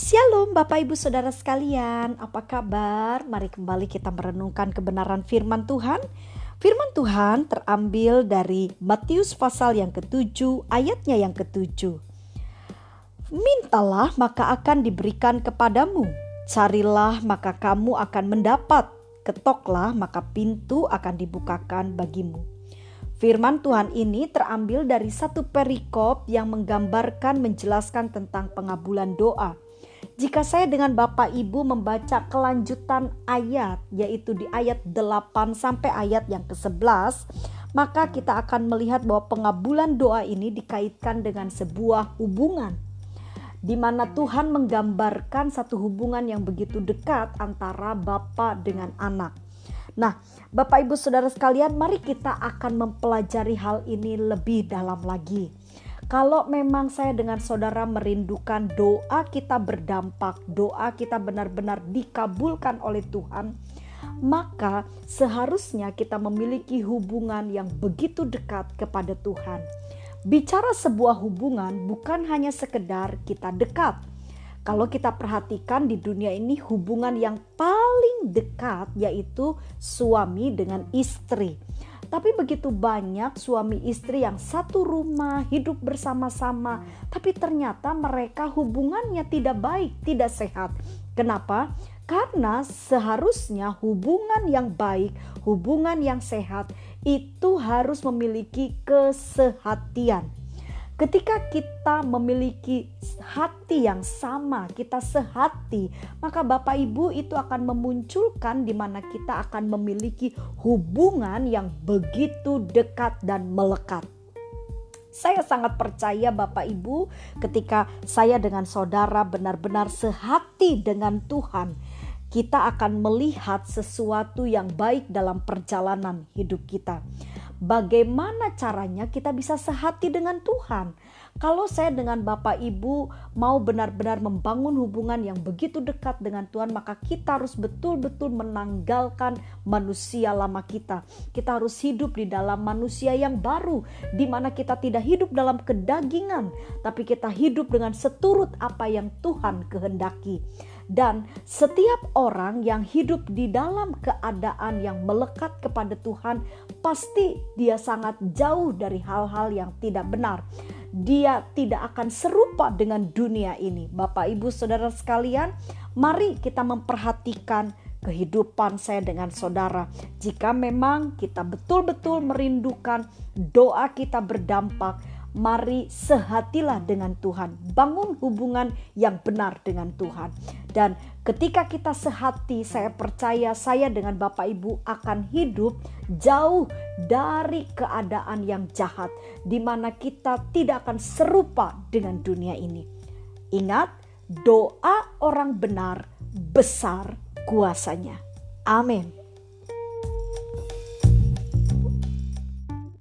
Shalom Bapak Ibu Saudara sekalian, apa kabar? Mari kembali kita merenungkan kebenaran firman Tuhan. Firman Tuhan terambil dari Matius pasal yang ketujuh, ayatnya yang ketujuh. Mintalah maka akan diberikan kepadamu, carilah maka kamu akan mendapat, ketoklah maka pintu akan dibukakan bagimu. Firman Tuhan ini terambil dari satu perikop yang menggambarkan menjelaskan tentang pengabulan doa jika saya dengan Bapak Ibu membaca kelanjutan ayat yaitu di ayat 8 sampai ayat yang ke-11 maka kita akan melihat bahwa pengabulan doa ini dikaitkan dengan sebuah hubungan di mana Tuhan menggambarkan satu hubungan yang begitu dekat antara Bapa dengan anak. Nah, Bapak Ibu Saudara sekalian, mari kita akan mempelajari hal ini lebih dalam lagi. Kalau memang saya dengan saudara merindukan doa kita berdampak, doa kita benar-benar dikabulkan oleh Tuhan, maka seharusnya kita memiliki hubungan yang begitu dekat kepada Tuhan. Bicara sebuah hubungan bukan hanya sekedar kita dekat. Kalau kita perhatikan di dunia ini hubungan yang paling dekat yaitu suami dengan istri. Tapi begitu banyak suami istri yang satu rumah hidup bersama-sama, tapi ternyata mereka hubungannya tidak baik, tidak sehat. Kenapa? Karena seharusnya hubungan yang baik, hubungan yang sehat itu harus memiliki kesehatian. Ketika kita memiliki hati yang sama, kita sehati, maka Bapak Ibu itu akan memunculkan di mana kita akan memiliki hubungan yang begitu dekat dan melekat. Saya sangat percaya Bapak Ibu ketika saya dengan saudara benar-benar sehati dengan Tuhan, kita akan melihat sesuatu yang baik dalam perjalanan hidup kita bagaimana caranya kita bisa sehati dengan Tuhan. Kalau saya dengan Bapak Ibu mau benar-benar membangun hubungan yang begitu dekat dengan Tuhan, maka kita harus betul-betul menanggalkan manusia lama kita. Kita harus hidup di dalam manusia yang baru, di mana kita tidak hidup dalam kedagingan, tapi kita hidup dengan seturut apa yang Tuhan kehendaki. Dan setiap orang yang hidup di dalam keadaan yang melekat kepada Tuhan, pasti dia sangat jauh dari hal-hal yang tidak benar. Dia tidak akan serupa dengan dunia ini. Bapak, ibu, saudara sekalian, mari kita memperhatikan kehidupan saya dengan saudara. Jika memang kita betul-betul merindukan doa kita berdampak, mari sehatilah dengan Tuhan. Bangun hubungan yang benar dengan Tuhan. Dan ketika kita sehati, saya percaya saya dengan Bapak Ibu akan hidup jauh dari keadaan yang jahat, di mana kita tidak akan serupa dengan dunia ini. Ingat, doa orang benar besar kuasanya. Amin.